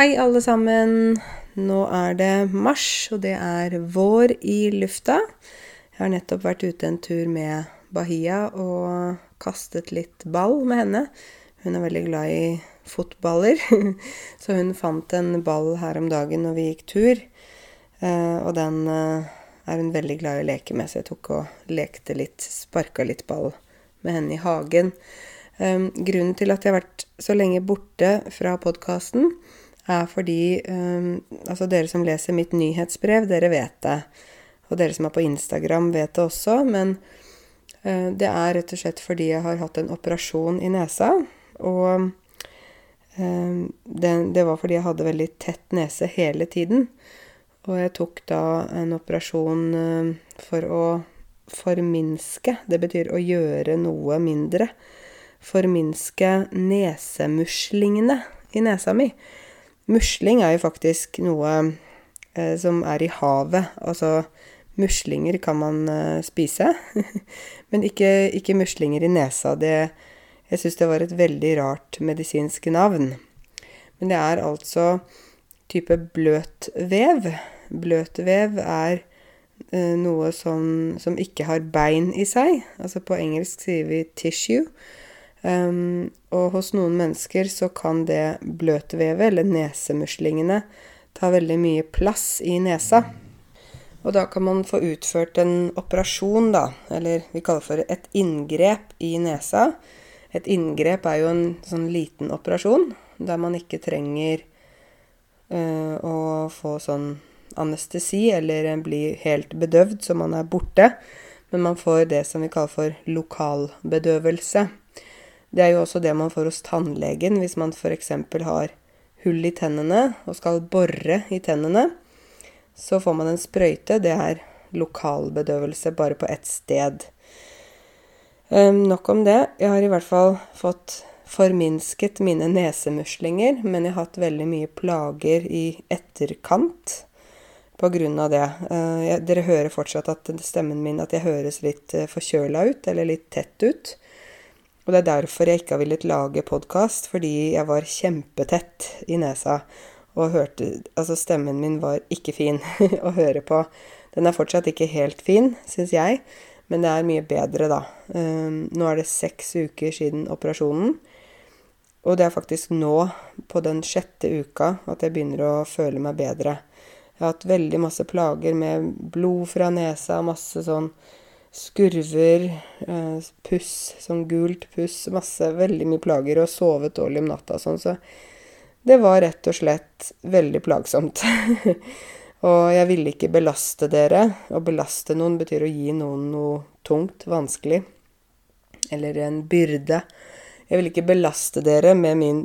Hei, alle sammen. Nå er det mars, og det er vår i lufta. Jeg har nettopp vært ute en tur med Bahia og kastet litt ball med henne. Hun er veldig glad i fotballer, så hun fant en ball her om dagen når vi gikk tur. Eh, og den eh, er hun veldig glad i å leke med, så jeg tok og lekte litt, sparka litt ball med henne i hagen. Eh, grunnen til at jeg har vært så lenge borte fra podkasten, er fordi um, Altså, dere som leser mitt nyhetsbrev, dere vet det. Og dere som er på Instagram, vet det også. Men uh, det er rett og slett fordi jeg har hatt en operasjon i nesa. Og um, det, det, var fordi jeg hadde veldig tett nese hele tiden. Og jeg tok da en operasjon uh, for å forminske. Det betyr å gjøre noe mindre. Forminske nesemuslingene i nesa mi. Musling er jo faktisk noe eh, som er i havet. Altså muslinger kan man eh, spise, men ikke, ikke, muslinger i nesa. Det, jeg syns det var et veldig rart medisinsk navn. Men det er altså type bløt vev. Bløt vev er eh, noe som, som ikke har bein i seg. Altså på engelsk sier vi 'tissue'. Um, og hos noen mennesker så kan det bløtvevet, eller nesemuslingene, ta veldig mye plass i nesa. Og da kan man få utført en operasjon, da, eller vi kaller for et inngrep i nesa. Et inngrep er jo en sånn liten operasjon der man ikke trenger uh, å få sånn anestesi eller bli helt bedøvd så man er borte, men man får det som vi kaller for lokalbedøvelse. Det er jo også det man får hos tannlegen hvis man f.eks. har hull i tennene og skal bore i tennene. Så får man en sprøyte. Det er lokalbedøvelse bare på ett sted. Um, nok om det. Jeg har i hvert fall fått forminsket mine nesemuslinger, men jeg har hatt veldig mye plager i etterkant av det. Uh, jeg, dere hører fortsatt at stemmen min at jeg høres litt uh, forkjøla ut, eller litt tett ut. Og det er derfor jeg ikke har villet lage podkast, fordi jeg var kjempetett i nesa og hørte Altså, stemmen min var ikke fin å høre på. Den er fortsatt ikke helt fin, syns jeg, men det er mye bedre, da. Um, nå er det seks uker siden operasjonen. Og det er faktisk nå, på den sjette uka, at jeg begynner å føle meg bedre. Jeg har hatt veldig masse plager med blod fra nesa, masse sånn skurver, eh, puss, sånn gult puss, masse, veldig mye plager, og sovet dårlig om natta og sånn, så det var rett og slett veldig plagsomt. og jeg ville ikke belaste dere. Å belaste noen betyr å gi noen noe tungt, vanskelig, eller en byrde. Jeg ville ikke belaste dere med min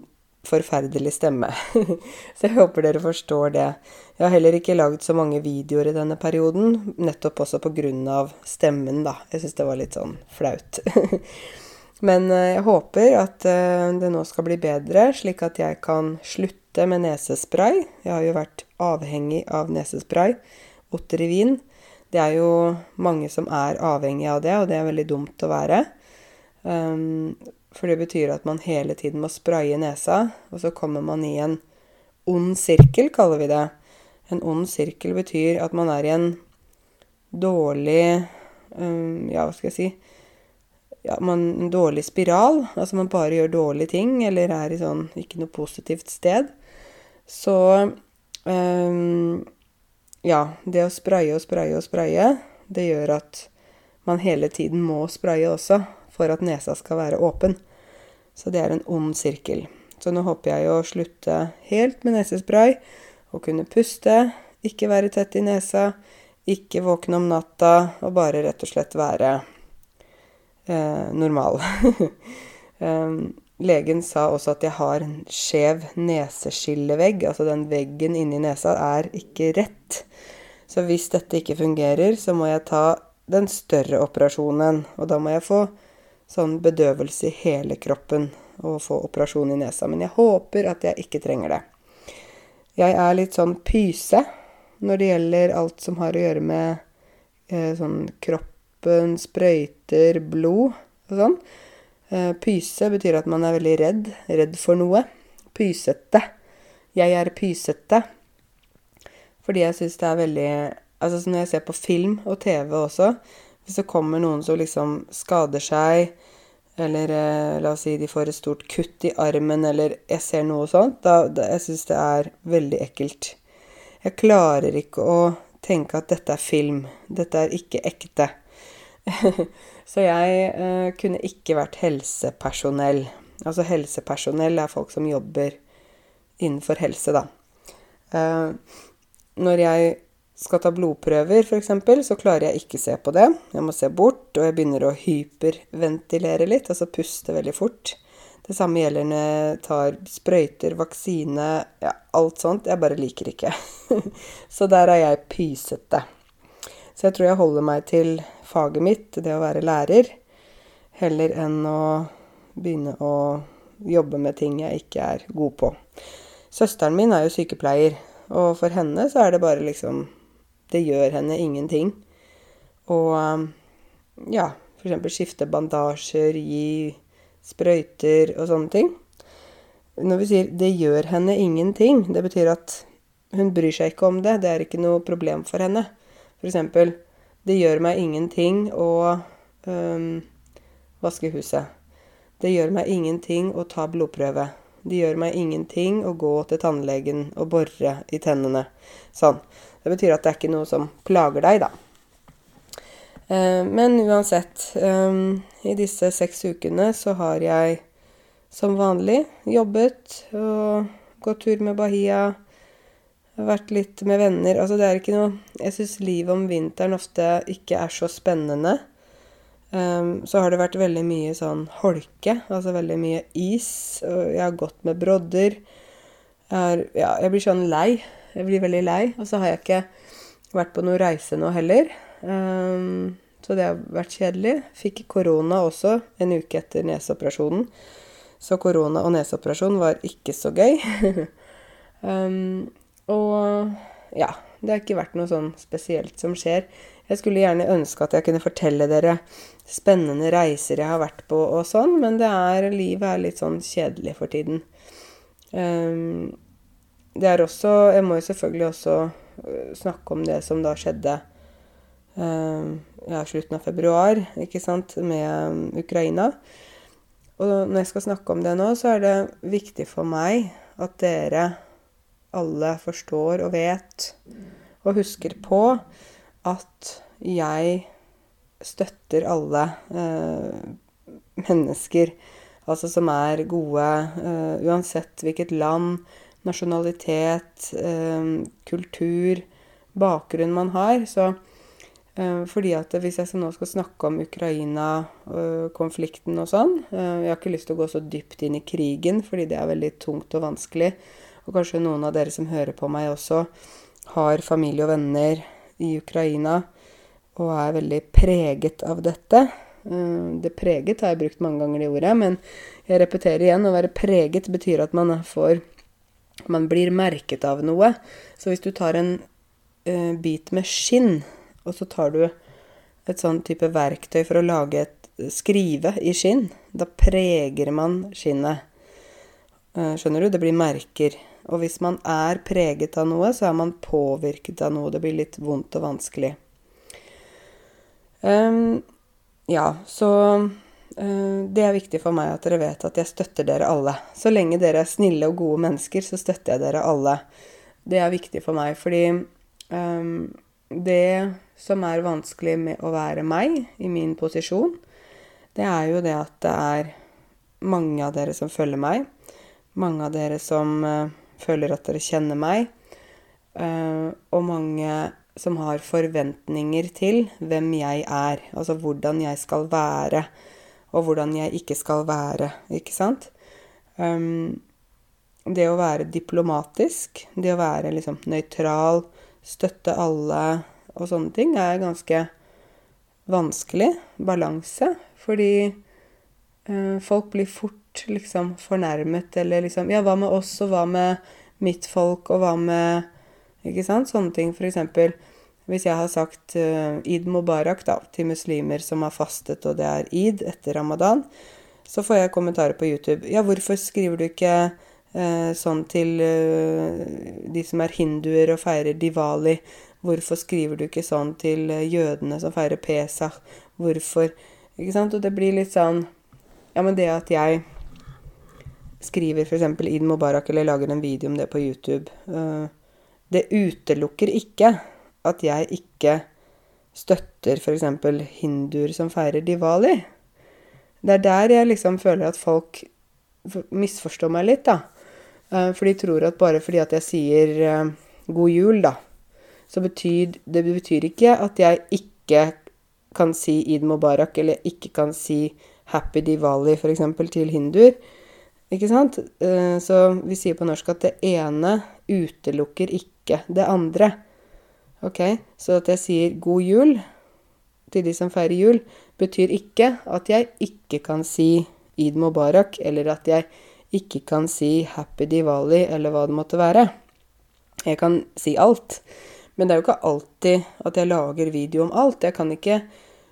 forferdelig stemme. så jeg håper dere forstår det. Jeg har heller ikke lagd så mange videoer i denne perioden, nettopp også av stemmen, da. Jeg syns det var litt sånn flaut. Men eh, jeg håper at eh, det nå skal bli bedre, slik at jeg kan slutte med nesespray. Jeg har jo vært avhengig av nesespray. Otterivin. Det er jo mange som er avhengig av det, og det er veldig dumt å være. Um, for det betyr at man hele tiden må spraye nesa, og så kommer man i en ond sirkel, kaller vi det. En ond sirkel betyr at man er i en dårlig um, Ja, hva skal jeg si ja, man, En dårlig spiral. Altså man bare gjør dårlige ting, eller er i sånn ikke noe positivt sted. Så um, Ja, det å spraye og spraye og spraye, det gjør at man hele tiden må spraye også for at nesa skal være åpen. Så det er en ond sirkel. Så nå håper jeg å slutte helt med nesespray og kunne puste, ikke være tett i nesa, ikke våkne om natta og bare rett og slett være eh, normal. um, legen sa også at jeg har en skjev neseskillevegg, altså den veggen inni nesa er ikke rett. Så hvis dette ikke fungerer, så må jeg ta den større operasjonen, og da må jeg få sånn bedøvelse i hele kroppen og få operasjon i nesa. Men jeg håper at jeg ikke trenger det. Jeg er litt sånn pyse når det gjelder alt som har å gjøre med eh, sånn kroppen, sprøyter, blod og sånn. Eh, pyse betyr at man er veldig redd. Redd for noe. Pysete. Jeg er pysete. Fordi jeg syns det er veldig Altså når jeg ser på film og TV også, hvis det kommer noen som liksom skader seg, eller eh, la oss si de får et stort kutt i armen, eller jeg ser noe sånt, da, da jeg syns det er veldig ekkelt. Jeg klarer ikke å tenke at dette er film. Dette er ikke ekte. Så jeg eh, kunne ikke vært helsepersonell. Altså helsepersonell er folk som jobber innenfor helse, da. Eh, når jeg skal ta blodprøver, f.eks., så klarer jeg ikke se på det. Jeg må se bort, og jeg begynner å hyperventilere litt, altså puste veldig fort. Det samme gjelder når jeg tar sprøyter, vaksine, ja, alt sånt. Jeg bare liker ikke. så der er jeg pysete. Så jeg tror jeg holder meg til faget mitt, det å være lærer, heller enn å begynne å jobbe med ting jeg ikke er god på. Søsteren min er jo sykepleier, og for henne så er det bare liksom Det gjør henne ingenting. Og ja, f.eks. skifte bandasjer, gi sprøyter og sånne ting. Når vi sier 'det gjør henne ingenting', det betyr at hun bryr seg ikke om det. Det er ikke noe problem for henne. Eksempel 'det gjør meg ingenting å øh, vaske huset'. Det gjør meg ingenting å ta blodprøve. Det gjør meg ingenting å gå til tannlegen og bore i tennene. Sånn. Det betyr at det er ikke noe som plager deg, da. Eh, men uansett, eh, i disse seks ukene så har jeg som vanlig jobbet og gått tur med Bahia. Vært litt med venner. Altså det er ikke noe Jeg syns livet om vinteren ofte ikke er så spennende. Um, så har det vært veldig mye sånn holke, altså veldig mye is. Og jeg har gått med brodder. Jeg, er, ja, jeg blir sånn lei. Jeg blir veldig lei. Og så har jeg ikke vært på noen reise nå heller. Um, så det har vært kjedelig. Fikk korona også en uke etter neseoperasjonen. Så korona og neseoperasjon var ikke så gøy. um, og ja, det har ikke vært noe sånn spesielt som skjer. Jeg skulle gjerne ønske at jeg kunne fortelle dere spennende reiser jeg har vært på og sånn, men det er, livet er litt sånn kjedelig for tiden. Um, det er også Jeg må jo selvfølgelig også øh, snakke om det som da skjedde um, ja, slutten av februar, ikke sant, med um, Ukraina. Og når jeg skal snakke om det nå, så er det viktig for meg at dere alle forstår og vet og husker på at jeg støtter alle eh, mennesker, altså som er gode, eh, uansett hvilket land, nasjonalitet, eh, kultur, bakgrunn man har. Så eh, fordi at hvis jeg nå skal snakke om Ukraina-konflikten og sånn Jeg har ikke lyst til å gå så dypt inn i krigen, fordi det er veldig tungt og vanskelig. Og kanskje noen av dere som hører på meg også, har familie og venner i Ukraina og er veldig preget av dette. Eh, det preget har jeg brukt mange ganger det ordet, men jeg repeterer igjen. Å være preget betyr at man får Man blir merket av noe. Så hvis du tar en uh, bit med skinn, og så tar du et sånn type verktøy for å lage et skrive i skinn, da preger man skinnet. Uh, skjønner du? Det blir merker. Og hvis man er preget av noe, så er man påvirket av noe. Det blir litt vondt og vanskelig. Um, ja, så det er viktig for meg at dere vet at jeg støtter dere alle. Så lenge dere er snille og gode mennesker, så støtter jeg dere alle. Det er viktig for meg, fordi um, det som er vanskelig med å være meg i min posisjon, det er jo det at det er mange av dere som følger meg. Mange av dere som uh, føler at dere kjenner meg. Uh, og mange som har forventninger til hvem jeg er. Altså hvordan jeg skal være, og hvordan jeg ikke skal være. Ikke sant? Um, det å være diplomatisk, det å være liksom nøytral, støtte alle og sånne ting, er ganske vanskelig balanse. Fordi uh, folk blir fort liksom fornærmet, eller liksom Ja, hva med oss, og hva med mitt folk, og hva med ikke sant? Sånne ting. For eksempel hvis jeg har sagt uh, id mubarak da, til muslimer som har fastet, og det er id etter ramadan, så får jeg kommentarer på YouTube. Ja, hvorfor skriver du ikke uh, sånn til uh, de som er hinduer og feirer Diwali. Hvorfor skriver du ikke sånn til eh, jødene som feirer Pesach? Hvorfor Ikke sant? Og det blir litt sånn Ja, men det at jeg skriver f.eks. id Mubarak eller lager en video om det på YouTube, eh, det utelukker ikke at jeg ikke støtter f.eks. hinduer som feirer Diwali. Det er der jeg liksom føler at folk misforstår meg litt, da. Eh, for de tror at bare fordi at jeg sier eh, god jul, da, så betyr det betyr ikke at jeg ikke kan si id Mubarak, eller ikke kan si Happy Diwali, f.eks., til hinduer. Ikke sant? Eh, så vi sier på norsk at det ene utelukker ikke det andre. Ok? Så at jeg sier god jul til de som feirer jul, betyr ikke at jeg ikke kan si Eid Mubarak, eller at jeg ikke kan si Happy Diwali, eller hva det måtte være. Jeg kan si alt. Men det er jo ikke alltid at jeg lager video om alt. Jeg kan ikke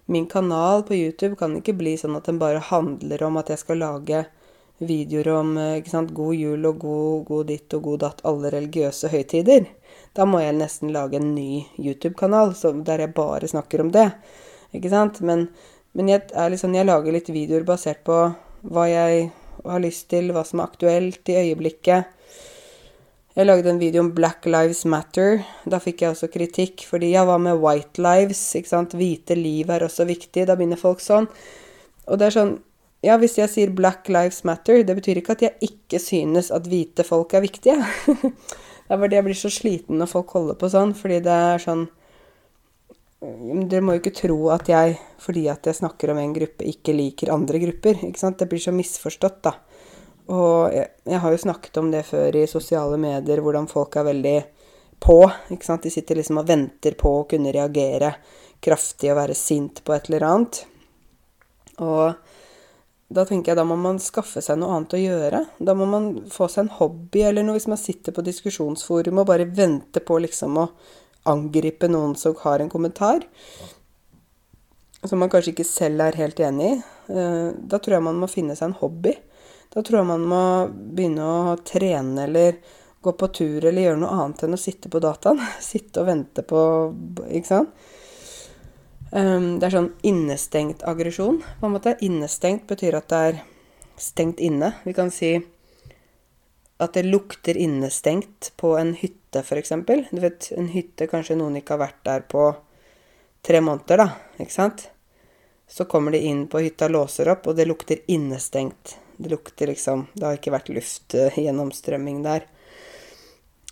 Min kanal på YouTube kan ikke bli sånn at den bare handler om at jeg skal lage videoer om ikke sant, god jul og god, god ditt og god datt, alle religiøse høytider. Da må jeg nesten lage en ny YouTube-kanal der jeg bare snakker om det. Ikke sant? Men, men jeg, liksom, jeg lager litt videoer basert på hva jeg har lyst til, hva som er aktuelt i øyeblikket. Jeg lagde en video om Black Lives Matter. Da fikk jeg også kritikk, fordi ja, hva med white lives? Ikke sant? Hvite liv er også viktig. Da begynner folk sånn. Og det er sånn Ja, hvis jeg sier Black Lives Matter, det betyr ikke at jeg ikke synes at hvite folk er viktige. det er fordi jeg blir så sliten når folk holder på sånn, fordi det er sånn dere må jo ikke tro at jeg, fordi at jeg snakker om en gruppe, ikke liker andre grupper. ikke sant? Det blir så misforstått, da. Og jeg, jeg, har jo snakket om det før i sosiale medier, hvordan folk er veldig på. ikke sant? De sitter liksom og venter på å kunne reagere kraftig og være sint på et eller annet. Og da tenker jeg da må man skaffe seg noe annet å gjøre. Da må man få seg en hobby eller noe hvis man sitter på diskusjonsforum og bare venter på liksom å angripe noen som har en kommentar som man kanskje ikke selv er helt enig i, eh, da tror jeg man må finne seg en hobby. Da tror jeg man må begynne å trene eller gå på tur eller gjøre noe annet enn å sitte på dataen. Sitte og vente på Ikke sant? Um, det er sånn innestengt aggresjon. På en måte innestengt betyr at det er stengt inne. Vi kan si at det lukter innestengt på en hytte f.eks. Du vet, en hytte kanskje noen ikke har vært der på tre måneder, da. Ikke sant? Så kommer de inn på hytta, låser opp, og det lukter innestengt. Det lukter liksom Det har ikke vært luftgjennomstrømming der.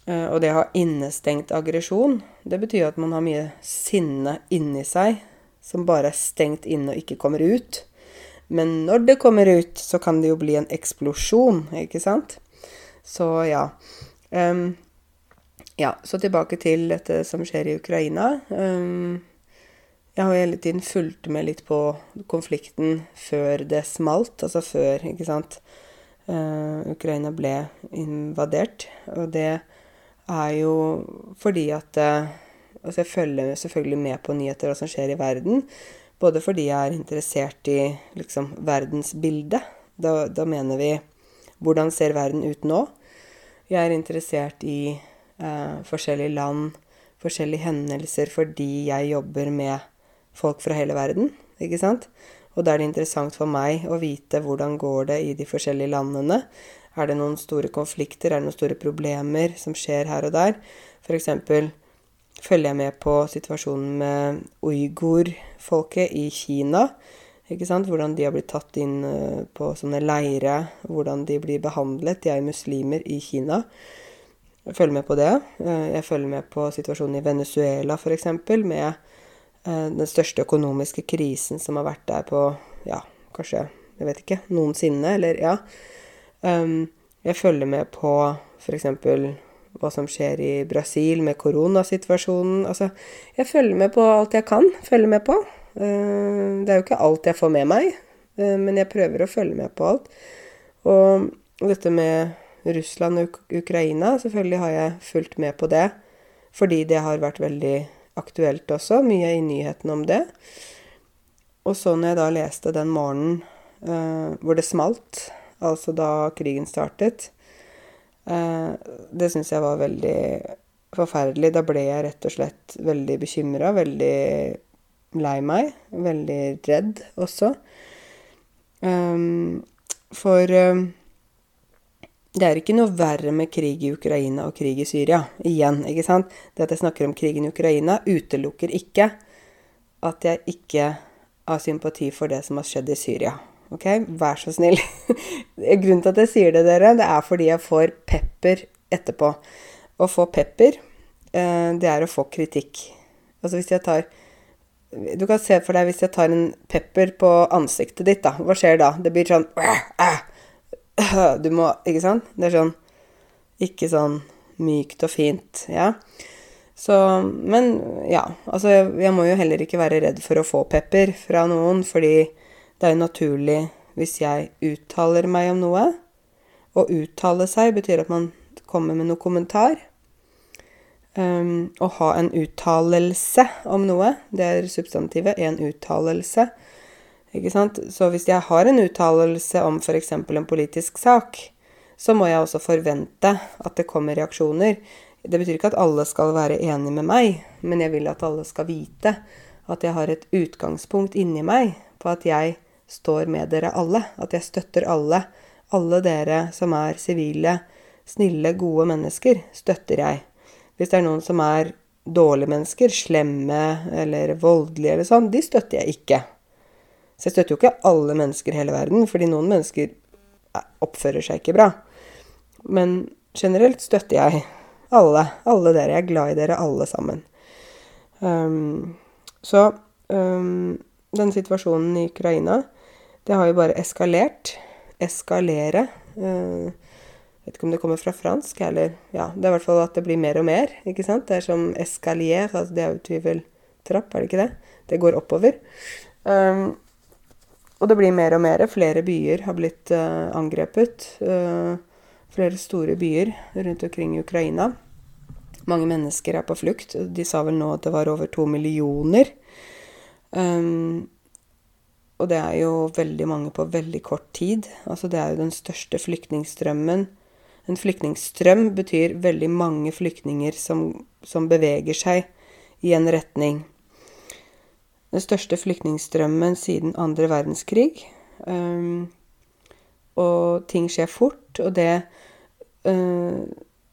Eh, og det å ha innestengt aggresjon, det betyr at man har mye sinne inni seg som bare er stengt inne og ikke kommer ut. Men når det kommer ut, så kan det jo bli en eksplosjon, ikke sant? Så ja. Um, ja, så tilbake til dette som skjer i Ukraina. Um, jeg har hele tiden fulgt med litt på konflikten før det smalt, altså før, ikke sant, uh, Ukraina ble invadert. Og det er jo fordi at uh, Altså, jeg følger selvfølgelig med på nyheter og hva som skjer i verden. Både fordi jeg er interessert i liksom verdensbildet. Da, da mener vi hvordan ser verden ut nå? Jeg er interessert i eh, forskjellige land, forskjellige hendelser, fordi jeg jobber med folk fra hele verden, ikke sant? Og da er det interessant for meg å vite hvordan går det i de forskjellige landene. Er det noen store konflikter, er det noen store problemer som skjer her og der? For eksempel følger jeg med på situasjonen med uigur-folket i Kina. Ikke sant? Hvordan de har blitt tatt inn eh, på sånne leire, hvordan de blir behandlet. De er jo muslimer i Kina. Jeg følger med på det. Eh, jeg følger med på situasjonen i Venezuela, f.eks., med eh, den største økonomiske krisen som har vært der på ja, kanskje jeg vet ikke noensinne, eller ja. Ehm, jeg følger med på f.eks. hva som skjer i Brasil med koronasituasjonen. Altså, jeg følger med på alt jeg kan følge med på. Eh, det er jo ikke alt jeg får med meg, men jeg prøver å følge med på alt. Og dette med Russland og Ukraina. Selvfølgelig har jeg fulgt med på det, fordi det har vært veldig aktuelt også. Mye i nyhetene om det. Og så når jeg da leste den morgenen uh, hvor det smalt, altså da krigen startet, Eh, det syns jeg var veldig forferdelig. Da ble jeg rett og slett veldig bekymra, veldig lei meg, veldig redd også. Um, for um, det er ikke noe verre med krig i Ukraina og krig i Syria. Igjen, ikke sant? Det at jeg snakker om krigen i Ukraina, utelukker ikke at jeg ikke har sympati for det som har skjedd i Syria. Ok, vær så snill. Grunnen til at jeg sier det, dere, det er fordi jeg får pepper etterpå. Å få pepper, eh, det er å få kritikk. Altså hvis jeg tar Du kan se for deg hvis jeg tar en pepper på ansiktet ditt, da. Hva skjer da? Det blir sånn Du må Ikke sant? Det er sånn Ikke sånn mykt og fint. Ja. Så Men ja. Altså, jeg må jo heller ikke være redd for å få pepper fra noen, fordi det er jo naturlig hvis jeg uttaler meg om noe. Å uttale seg betyr at man kommer med noe kommentar. Um, å ha en uttalelse om noe, det er substantivet. En uttalelse. Ikke sant? Så hvis jeg har en uttalelse om f.eks. en politisk sak, så må jeg også forvente at det kommer reaksjoner. Det betyr ikke at alle skal være enig med meg, men jeg vil at alle skal vite at jeg har et utgangspunkt inni meg på at jeg står med dere alle. At jeg støtter alle. Alle dere som er sivile, snille, gode mennesker, støtter jeg. Hvis det er noen som er dårlige mennesker, slemme eller voldelige eller sånn, de støtter jeg ikke. Så jeg støtter jo ikke alle mennesker i hele verden, fordi noen mennesker oppfører seg ikke bra. Men generelt støtter jeg alle. Alle dere. Jeg er glad i dere alle sammen. Um, så um, den situasjonen i Ukraina det har jo bare eskalert. Eskalere. Uh, vet ikke om det kommer fra fransk, eller Ja, det er i hvert fall at det blir mer og mer, ikke sant? Det er som escalier, altså det er jo tyveltrapp, er det ikke det? Det går oppover. Um, og det blir mer og mer. Flere byer har blitt uh, angrepet. Uh, flere store byer rundt omkring i Ukraina. Mange mennesker er på flukt. De sa vel nå at det var over to millioner. Um, og det er jo veldig mange på veldig kort tid. Altså det er jo den største flyktningstrømmen. En flyktningstrøm betyr veldig mange flyktninger som, som beveger seg i en retning. Den største flyktningstrømmen siden andre verdenskrig. Um, og ting skjer fort, og det uh,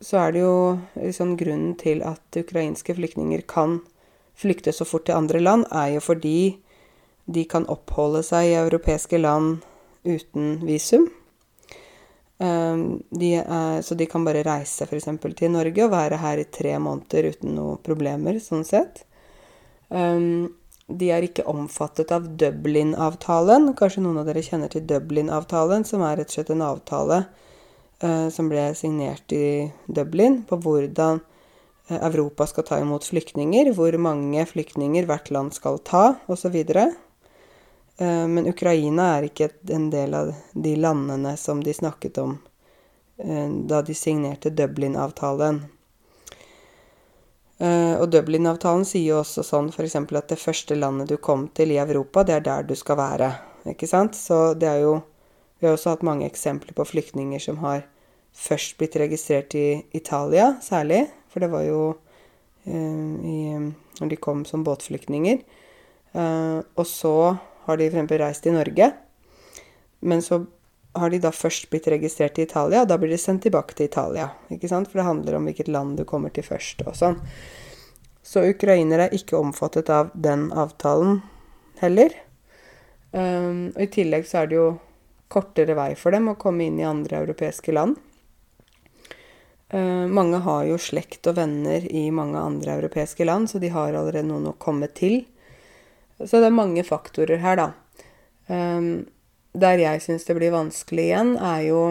Så er det jo liksom grunnen til at ukrainske flyktninger kan flykte så fort til andre land, er jo fordi de kan oppholde seg i europeiske land uten visum. Um, de er, så de kan bare reise f.eks. til Norge og være her i tre måneder uten noen problemer, sånn sett. Um, de er ikke omfattet av Dublin-avtalen. Kanskje noen av dere kjenner til Dublin-avtalen, som er rett og slett en avtale uh, som ble signert i Dublin på hvordan uh, Europa skal ta imot flyktninger, hvor mange flyktninger hvert land skal ta, osv. Eh, men Ukraina er ikke en del av de landene som de snakket om eh, da de signerte Dublin-avtalen. Eh, og Dublin-avtalen sier jo også sånn f.eks. at det første landet du kom til i Europa, det er der du skal være. Ikke sant? Så det er jo Vi har også hatt mange eksempler på flyktninger som har først blitt registrert i Italia, særlig. For det var jo når de kom som båtflyktninger. og så har de f.eks. reist til Norge. Men så har de da først blitt registrert i Italia, og da blir de sendt tilbake til Italia. ikke sant? For det handler om hvilket land du kommer til først og sånn. Så ukrainere er ikke omfattet av den avtalen heller. Um, og i tillegg så er det jo kortere vei for dem å komme inn i andre europeiske land. Uh, mange har jo slekt og venner i mange andre europeiske land, så de har allerede noen å komme til. Så det er mange faktorer her, da. Um, der jeg syns det blir vanskelig igjen, er jo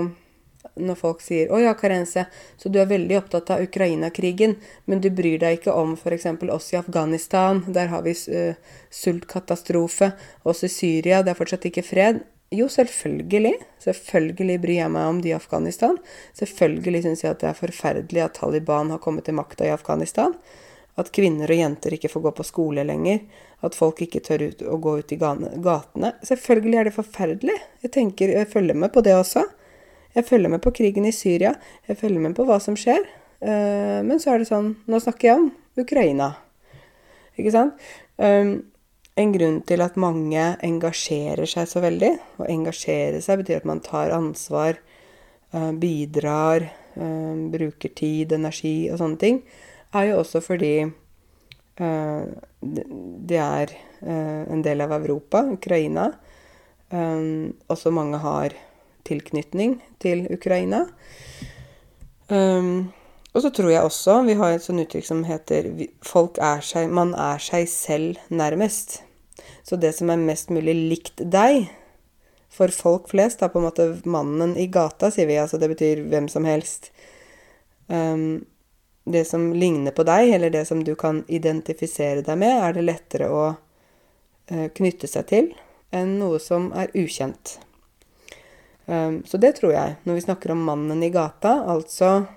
når folk sier 'Å ja, Karense, så du er veldig opptatt av Ukraina-krigen, men du bryr deg ikke om f.eks. oss i Afghanistan, der har vi uh, sultkatastrofe, oss i Syria, det er fortsatt ikke fred'. Jo, selvfølgelig. Selvfølgelig bryr jeg meg om de i Afghanistan. Selvfølgelig syns jeg at det er forferdelig at Taliban har kommet til makta i Afghanistan. At kvinner og jenter ikke får gå på skole lenger. At folk ikke tør ut, å gå ut i gatene. Selvfølgelig er det forferdelig. Jeg tenker, jeg følger med på det også. Jeg følger med på krigen i Syria. Jeg følger med på hva som skjer. Uh, men så er det sånn Nå snakker jeg om Ukraina. Ikke sant? Um, en grunn til at mange engasjerer seg så veldig. Å engasjere seg betyr at man tar ansvar, uh, bidrar, uh, bruker tid, energi og sånne ting. Er jo også fordi det er en del av Europa, Ukraina. også mange har tilknytning til Ukraina. Um, og så tror jeg også Vi har et sånt uttrykk som heter folk er seg, Man er seg selv nærmest. Så det som er mest mulig likt deg, for folk flest, er på en måte mannen i gata, sier vi. Altså det betyr hvem som helst. Um, det som ligner på deg, eller det som du kan identifisere deg med, er det lettere å uh, knytte seg til enn noe som er ukjent. Um, så det tror jeg. Når vi snakker om mannen i gata, altså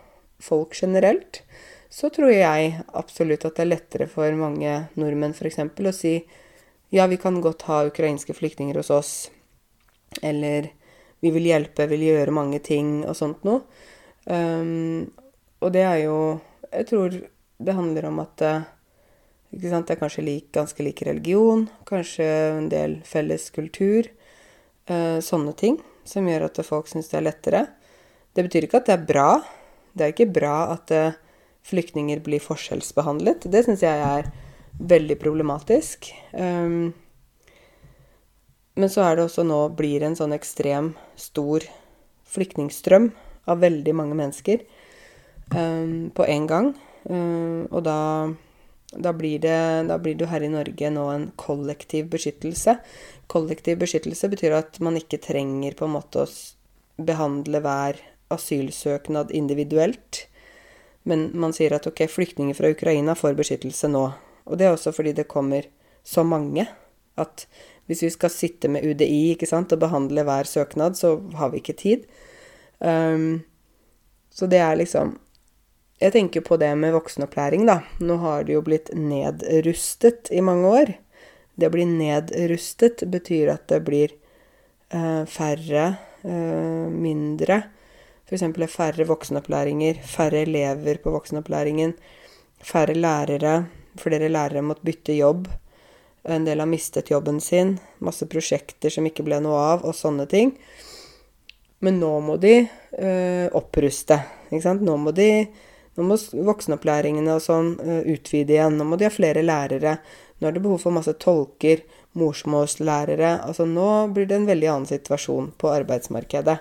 folk generelt, så tror jeg absolutt at det er lettere for mange nordmenn f.eks. å si ja, vi kan godt ha ukrainske flyktninger hos oss, eller vi vil hjelpe, vil gjøre mange ting og sånt noe. Um, og det er jo Jeg tror det handler om at ikke sant, det er kanskje lik, ganske lik religion, kanskje en del felles kultur. Uh, sånne ting som gjør at folk syns det er lettere. Det betyr ikke at det er bra. Det er ikke bra at uh, flyktninger blir forskjellsbehandlet. Det syns jeg er veldig problematisk. Um, men så er det også nå blir en sånn ekstrem stor flyktningstrøm av veldig mange mennesker um, på en gang. Um, og da, da, blir det, da blir det her i Norge nå en kollektiv beskyttelse. Kollektiv beskyttelse betyr at man ikke trenger på en måte å behandle hver asylsøknad individuelt. Men man sier at ok, flyktninger fra Ukraina får beskyttelse nå. Og det er også fordi det kommer så mange at hvis vi skal sitte med UDI sant, og behandle hver søknad, så har vi ikke tid. Um, så det er liksom Jeg tenker på det med voksenopplæring, da. Nå har det jo blitt nedrustet i mange år. Det å bli nedrustet betyr at det blir eh, færre, eh, mindre F.eks. færre voksenopplæringer, færre elever på voksenopplæringen, færre lærere. Flere lærere måtte bytte jobb. En del har mistet jobben sin. Masse prosjekter som ikke ble noe av, og sånne ting. Men nå må de eh, oppruste. Ikke sant? Nå må de nå må voksenopplæringene og sånn uh, utvide igjen. Nå må de ha flere lærere. Nå er det behov for masse tolker, morsmålslærere. Altså nå blir det en veldig annen situasjon på arbeidsmarkedet.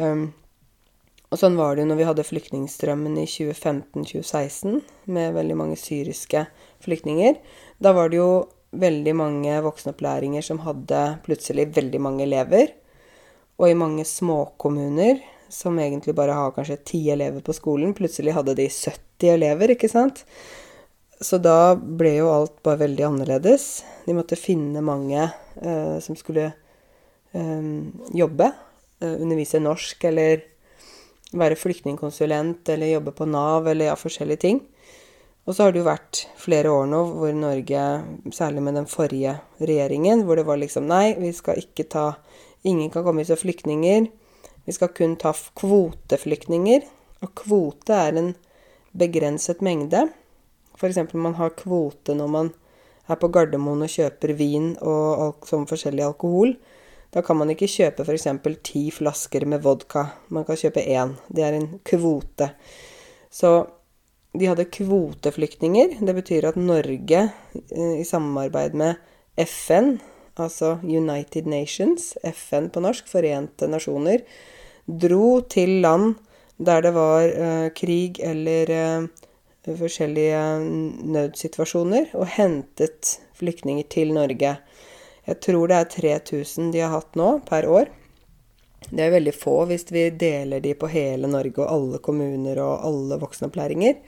Um, og sånn var det jo når vi hadde flyktningstrømmen i 2015-2016, med veldig mange syriske flyktninger. Da var det jo veldig mange voksenopplæringer som hadde plutselig veldig mange elever. Og i mange småkommuner, som egentlig bare har kanskje ti elever på skolen, plutselig hadde de 70 elever, ikke sant? Så da ble jo alt bare veldig annerledes. De måtte finne mange eh, som skulle eh, jobbe, eh, undervise norsk eller være flyktningkonsulent eller jobbe på Nav eller ja, forskjellige ting. Og så har det jo vært flere år nå hvor Norge, særlig med den forrige regjeringen, hvor det var liksom Nei, vi skal ikke ta Ingen kan komme hit som flyktninger. Vi skal kun ta kvoteflyktninger. Og kvote er en begrenset mengde. F.eks. man har kvote når man er på Gardermoen og kjøper vin og sånn forskjellig alkohol. Da kan man ikke kjøpe f.eks. ti flasker med vodka. Man kan kjøpe én. Det er en kvote. Så de hadde kvoteflyktninger. Det betyr at Norge, eh, i samarbeid med FN, altså United Nations, FN på norsk, Forente nasjoner, dro til land der det var eh, krig eller eh, forskjellige nødsituasjoner, og hentet flyktninger til Norge. Jeg tror det er 3000 de har hatt nå per år. Det er veldig få hvis vi deler de på hele Norge og alle kommuner og alle voksenopplæringer.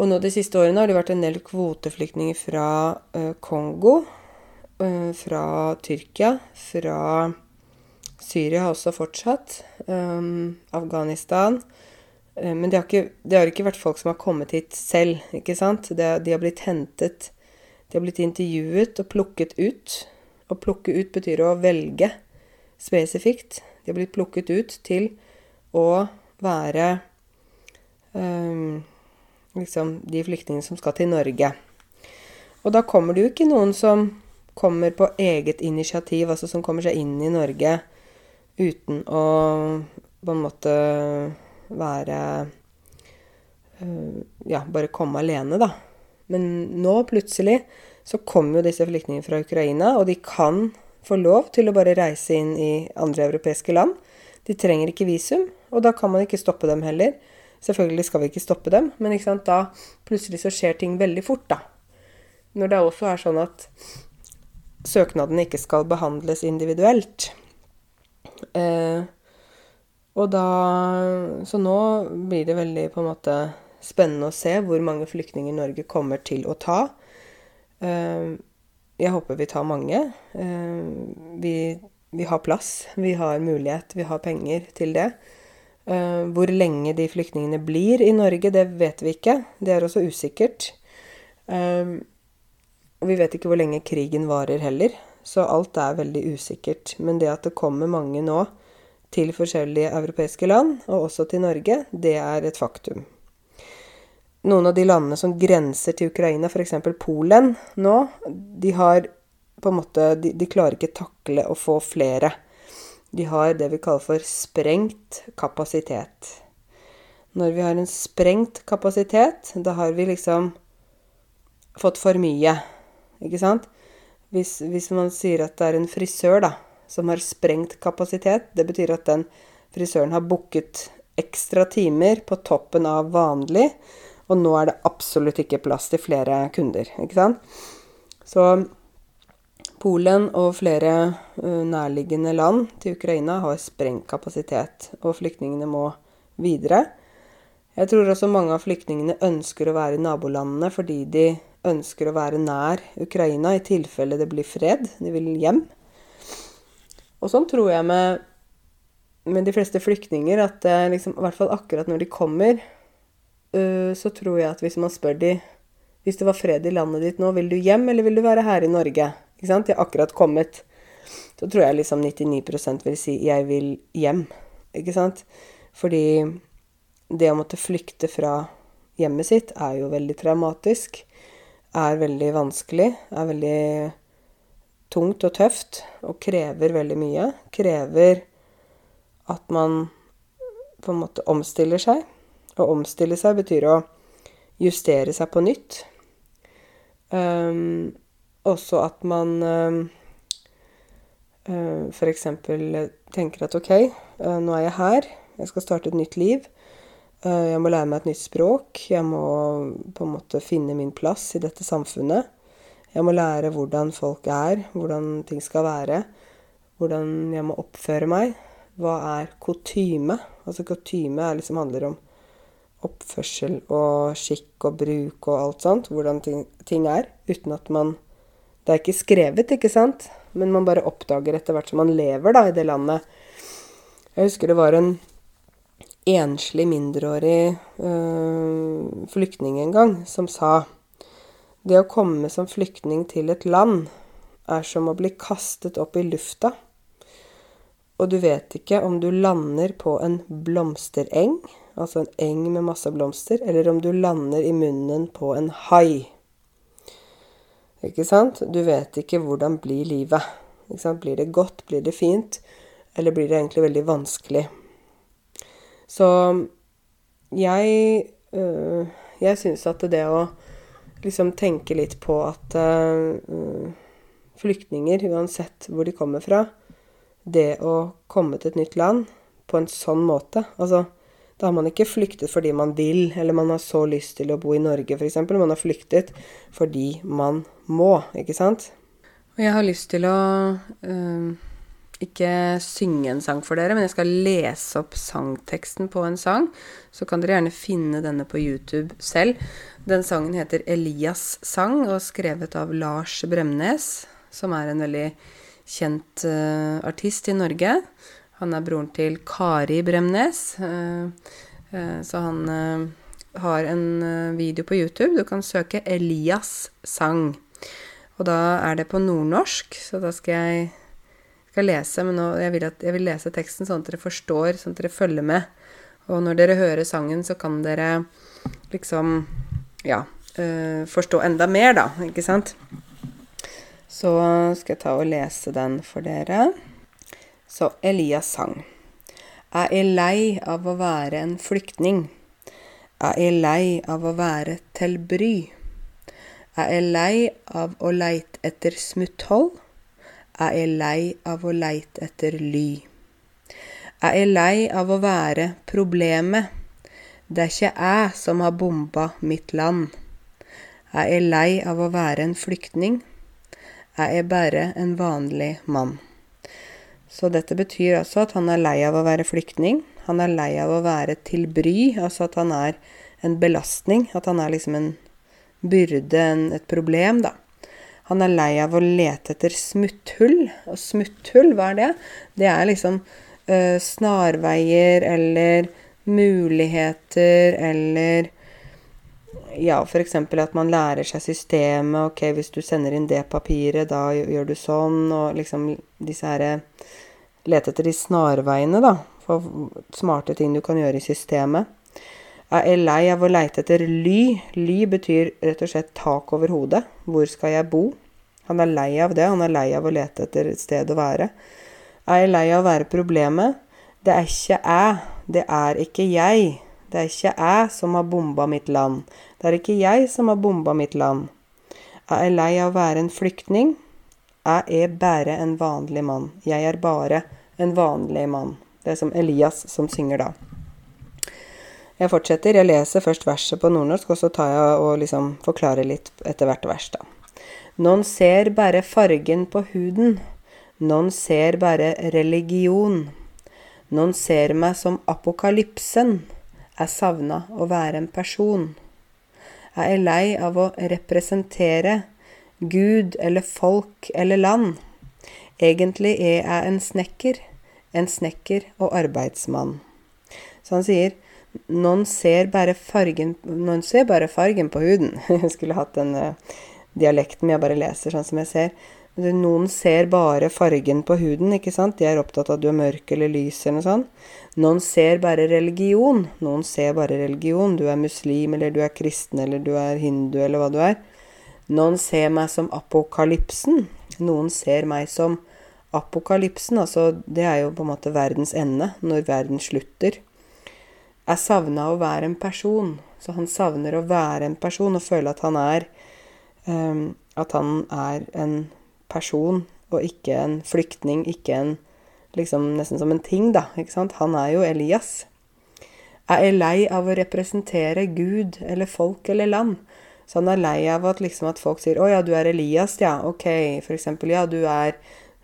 Og nå de siste årene har det vært en del kvoteflyktninger fra uh, Kongo, uh, fra Tyrkia, fra Syria har også fortsatt, um, Afghanistan. Uh, men det har, ikke, det har, ikke, vært folk som har kommet hit selv, ikke sant. Det, de har blitt hentet de har blitt intervjuet og plukket ut. Å plukke ut betyr å velge spesifikt. De har blitt plukket ut til å være um, liksom de flyktningene som skal til Norge. Og da kommer det jo ikke noen som kommer på eget initiativ, altså som kommer seg inn i Norge uten å på en måte være uh, Ja, bare komme alene, da. Men nå plutselig så kommer jo disse flyktningene fra Ukraina, og de kan få lov til å bare reise inn i andre europeiske land. De trenger ikke visum, og da kan man ikke stoppe dem heller. Selvfølgelig skal vi ikke stoppe dem, men da plutselig så skjer ting veldig fort, da. Når det også er sånn at søknadene ikke skal behandles individuelt. Eh, og da Så nå blir det veldig på en måte spennende å se hvor mange flyktninger Norge kommer til å ta. Eh, jeg håper vi tar mange. Eh, vi, vi, har plass, vi har mulighet, vi har penger til det. Eh, hvor lenge de flyktningene blir i Norge, det vet vi ikke. Det er også usikkert. Eh, og vi vet ikke hvor lenge krigen varer heller. Så alt er veldig usikkert. Men det at det kommer mange nå til forskjellige europeiske land, og også til Norge, det er et faktum noen av de landene som grenser til Ukraina, f.eks. Polen nå, de har på en måte de, de, klarer ikke takle å få flere. De har det vi kaller for sprengt kapasitet. Når vi har en sprengt kapasitet, da har vi liksom fått for mye, ikke sant? Hvis, hvis man sier at det er en frisør da, som har sprengt kapasitet, det betyr at den frisøren har booket ekstra timer på toppen av vanlig, og nå er det absolutt ikke plass til flere kunder, ikke sant. Så Polen og flere nærliggende land til Ukraina har sprengt kapasitet, og flyktningene må videre. Jeg tror også mange av flyktningene ønsker å være i nabolandene fordi de ønsker å være nær Ukraina i tilfelle det blir fred. De vil hjem. Og sånn tror jeg med, med de fleste flyktninger at liksom, i hvert fall akkurat når de kommer, Eh, så tror jeg at hvis man spør de Hvis det var fred i landet ditt nå, vil du hjem, eller vil du være her i Norge? Ikke sant? De har akkurat kommet. Så tror jeg liksom 99% vil si 'jeg vil hjem'. Ikke sant? Fordi det å måtte flykte fra hjemmet sitt er jo veldig traumatisk. Er veldig vanskelig. Er veldig tungt og tøft. Og krever veldig mye. Krever at man på en måte omstiller seg. Å omstille seg betyr å justere seg på nytt. Um, også at man um, uh, f.eks. tenker at OK, uh, nå er jeg her, jeg skal starte et nytt liv. Uh, jeg må lære meg et nytt språk. Jeg må på en måte finne min plass i dette samfunnet. Jeg må lære hvordan folk er, hvordan ting skal være. Hvordan jeg må oppføre meg. Hva er kutyme? Altså kutyme liksom handler om oppførsel og skikk og bruk og alt sånt, hvordan ting, ting, er, uten at man Det er ikke skrevet, ikke sant, men man bare oppdager etter hvert som man lever da, i det landet. Jeg husker det var en enslig mindreårig øh, flyktning en gang som sa det å komme som flyktning til et land er som å bli kastet opp i lufta, og du vet ikke om du lander på en blomstereng altså en eng med masse blomster, eller om du lander i munnen på en hai. Ikke sant? Du vet ikke hvordan blir livet. Blir det godt, blir det fint, eller blir det egentlig veldig vanskelig? Så jeg øh, Jeg syns at det å liksom tenke litt på at øh, flyktninger, uansett hvor de kommer fra, det å komme til et nytt land på en sånn måte Altså da har man ikke flyktet fordi man vil, eller man har så lyst til å bo i Norge, f.eks. Man har flyktet fordi man må, ikke sant? Og jeg har lyst til å øh, ikke synge en sang for dere, men jeg skal lese opp sangteksten på en sang. Så kan dere gjerne finne denne på YouTube selv. Den sangen heter 'Elias sang' og skrevet av Lars Bremnes, som er en veldig kjent uh, artist i Norge. Han er broren til Kari Bremnes. uh, uh, så han har en video på YouTube. Du kan søke 'Elias sang'. Og da er det på nordnorsk, så da skal jeg skal lese, men nå, jeg, vil at, jeg vil lese teksten sånn at dere forstår, sånn at dere følger med. Og når dere hører sangen, så kan dere liksom ja, uh, forstå enda mer, da, ikke sant? Så skal jeg ta og lese den for dere. Så Elias sang. Jeg er lei av å være en flyktning. Jeg er lei av å være til bry. Jeg er lei av å leite etter smutthold. Jeg er lei av å leite etter ly. Jeg er lei av å være problemet. Det er ikke jeg som har bomba mitt land. Jeg er lei av å være en flyktning. Jeg er bare en vanlig mann. Så dette betyr altså at han er lei av å være flyktning. Han er lei av å være til bry, altså at han er en belastning. At han er liksom en byrde, en, et problem, da. Han er lei av å lete etter smutthull. Og smutthull, hva er det? Det er liksom uh, snarveier eller muligheter eller ja, f.eks. at man lærer seg systemet. Ok, hvis du sender inn det papiret, da gjør du sånn. Og liksom disse herre Lete etter de snarveiene, da. For smarte ting du kan gjøre i systemet. Jeg er lei av å leite etter ly. Ly betyr rett og slett tak over hodet. Hvor skal jeg bo? Han er lei av det. Han er lei av å lete etter et sted å være. Jeg er lei av å være problemet. Det er ikke jeg. Det er ikke jeg. Det er ikke jeg som har bomba mitt land. Det er ikke jeg som har bomba mitt land. Jeg er lei av å være en flyktning. Jeg er bare en vanlig mann. Jeg er bare en vanlig mann. Det er som Elias som synger da. Jeg fortsetter. Jeg leser først verset på nordnorsk, og så tar jeg og liksom forklarer litt etter hvert vers, da. Noen ser bare fargen på huden. Noen ser bare religion. Noen ser meg som apokalypsen. Jeg savna å være en person. Jeg er lei av å representere Gud eller folk eller land. Egentlig er jeg en snekker, en snekker og arbeidsmann. Så han sier, noen ser bare fargen ser bare fargen på huden. Jeg skulle hatt den uh, dialekten, men jeg bare leser sånn som jeg ser. Noen ser bare fargen på huden, ikke sant. De er opptatt av at du er mørk eller lys eller noe sånt. Noen ser bare religion. Noen ser bare religion. Du er muslim, eller du er kristen, eller du er hindu, eller hva du er. Noen ser meg som apokalypsen. Noen ser meg som apokalypsen. Altså, det er jo på en måte verdens ende, når verden slutter. Jeg savna å være en person. Så han savner å være en person og føle at han er um, At han er en person og ikke en flyktning, ikke en liksom nesten som en ting, da. ikke sant? Han er jo Elias. Jeg er lei av å representere Gud eller folk eller land. Så han er lei av at, liksom, at folk sier 'Å ja, du er Elias', ja. Ok. For eksempel, ja, du er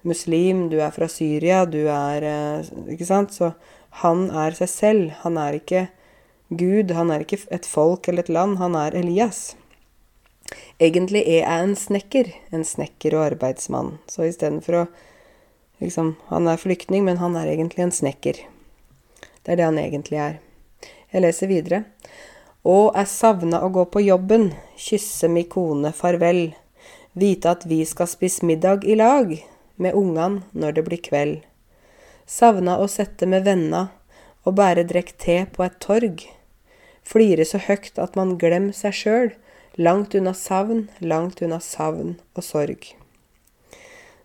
muslim, du er fra Syria, du er eh, Ikke sant? Så han er seg selv. Han er ikke Gud, han er ikke et folk eller et land. Han er Elias. Egentlig er jeg en snekker. En snekker og arbeidsmann. Så istedenfor å liksom Han er flyktning, men han er egentlig en snekker. Det er det han egentlig er. Jeg leser videre. Og jeg savna å gå på jobben, kysse mi kone farvel, vite at vi skal spise middag i lag med ungene når det blir kveld. Savna å sette med venna og bare drekk te på et torg. Flire så høgt at man glemmer seg sjøl, langt unna savn, langt unna savn og sorg.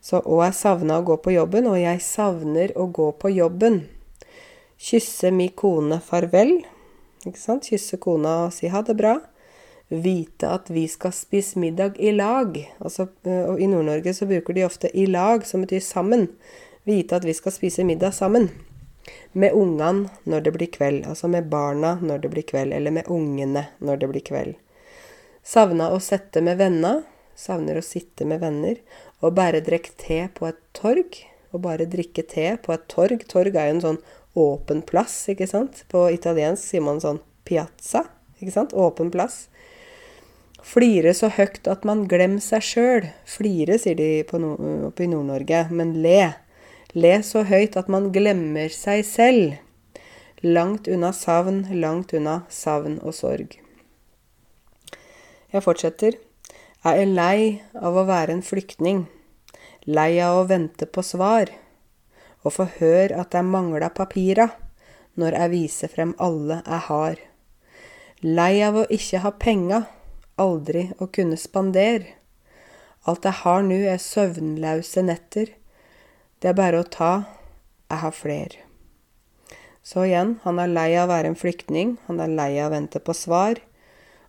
Så og jeg savna å gå på jobben, og jeg savner å gå på jobben. Kysse mi kone farvel. Ikke sant? Kysse kona og si ha det bra. Vite at vi skal spise middag i lag. Altså, I Nord-Norge så bruker de ofte 'i lag', som betyr sammen vite at vi skal spise middag sammen. Med ungene når det blir kveld, altså med barna når det blir kveld, eller med ungene når det blir kveld. Savna å sette med venner, savner å sitte med venner, og bare drikke te på et torg. Og bare drikke te på et torg. Torg er jo en sånn åpen plass, ikke sant. På italiensk sier man sånn piazza, ikke sant. Åpen plass. Flire så høyt at man glemmer seg sjøl. Flire, sier de oppe i Nord-Norge, men le. Le så høyt at man glemmer seg selv. Langt unna savn, langt unna savn og sorg. Jeg fortsetter. Jeg er lei av å være en flyktning. Lei av å vente på svar. og få høre at jeg mangla papira når jeg viser frem alle jeg har. Lei av å ikke ha penga, aldri å kunne spandere. Alt jeg har nu er søvnløse netter. Det er bare å ta, jeg har fler. Så igjen, han er lei av å være en flyktning, han er lei av å vente på svar,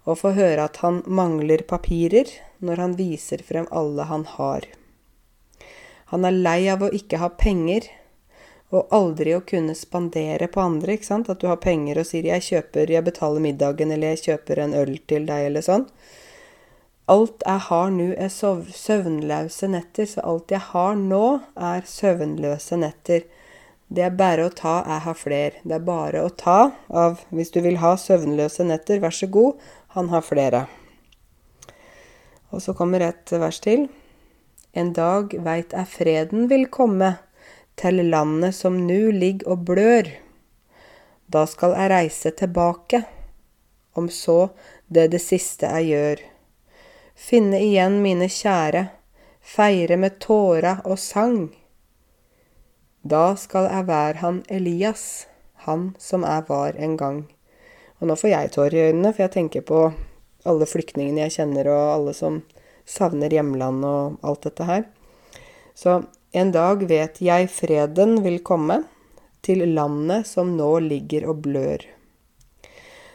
og få høre at han mangler papirer når han viser frem alle han har. Han er lei av å ikke ha penger, og aldri å kunne spandere på andre, ikke sant. At du har penger og sier 'jeg kjøper, jeg betaler middagen', eller 'jeg kjøper en øl til deg', eller sånn. Alt jeg har nå, er søvnløse netter, så alt jeg har nå, er søvnløse netter. Det er bare å ta, jeg har fler. Det er bare å ta av Hvis du vil ha søvnløse netter, vær så god, han har flere. Og så kommer et vers til. En dag veit jeg freden vil komme til landet som nu ligger og blør. Da skal jeg reise tilbake, om så det er det siste jeg gjør. Finne igjen mine kjære, feire med tåra og sang. Da skal jeg være han Elias, han som jeg var en gang. Og nå får jeg tårer i øynene, for jeg tenker på alle flyktningene jeg kjenner, og alle som savner hjemland og alt dette her. Så en dag vet jeg freden vil komme til landet som nå ligger og blør.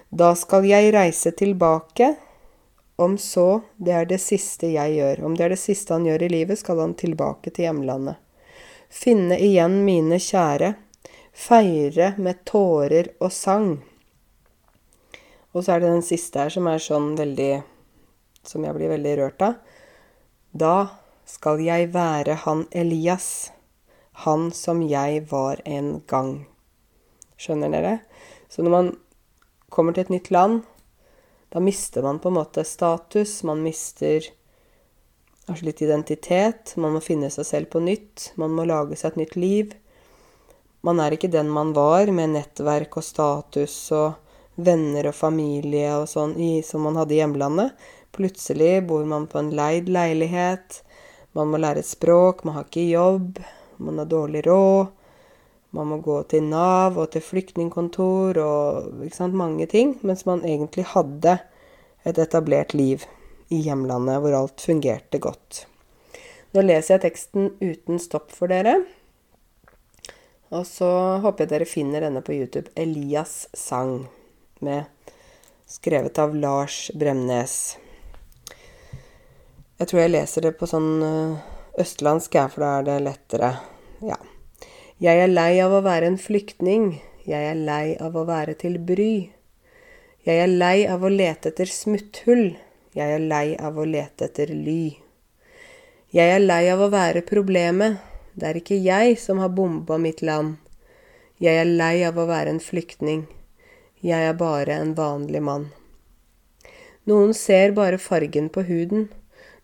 Da skal jeg reise tilbake, om så det er det siste jeg gjør. Om det er det siste han gjør i livet, skal han tilbake til hjemlandet. Finne igjen mine kjære, feire med tårer og sang. Og så er det den siste her som er sånn veldig Som jeg blir veldig rørt av. Da skal jeg være han Elias, han som jeg var en gang. Skjønner dere? Så når man kommer til et nytt land, da mister man på en måte status, man mister kanskje litt identitet, man må finne seg selv på nytt, man må lage seg et nytt liv. Man er ikke den man var, med nettverk og status og venner og familie og sånn som man hadde i hjemlandet. Plutselig bor man på en leid leilighet. Man må lære et språk, man har ikke jobb, man har dårlig råd. Man må gå til Nav og til flyktningkontor og sant, mange ting. Mens man egentlig hadde et etablert liv i hjemlandet hvor alt fungerte godt. Nå leser jeg teksten uten stopp for dere. Og så håper jeg dere finner denne på YouTube. 'Elias sang', med, skrevet av Lars Bremnes. Jeg tror jeg leser det på sånn eh, østlandsk, for da er det lettere. Ja. Jeg er lei av å være en flyktning. Jeg er lei av å være til bry. Jeg er lei av å lete etter smutthull. Jeg er lei av å lete etter ly. Jeg er lei av å være problemet. Det er ikke jeg som har bomba mitt land. Jeg er lei av å være en flyktning. Jeg er bare en vanlig mann. Noen ser bare fargen på huden.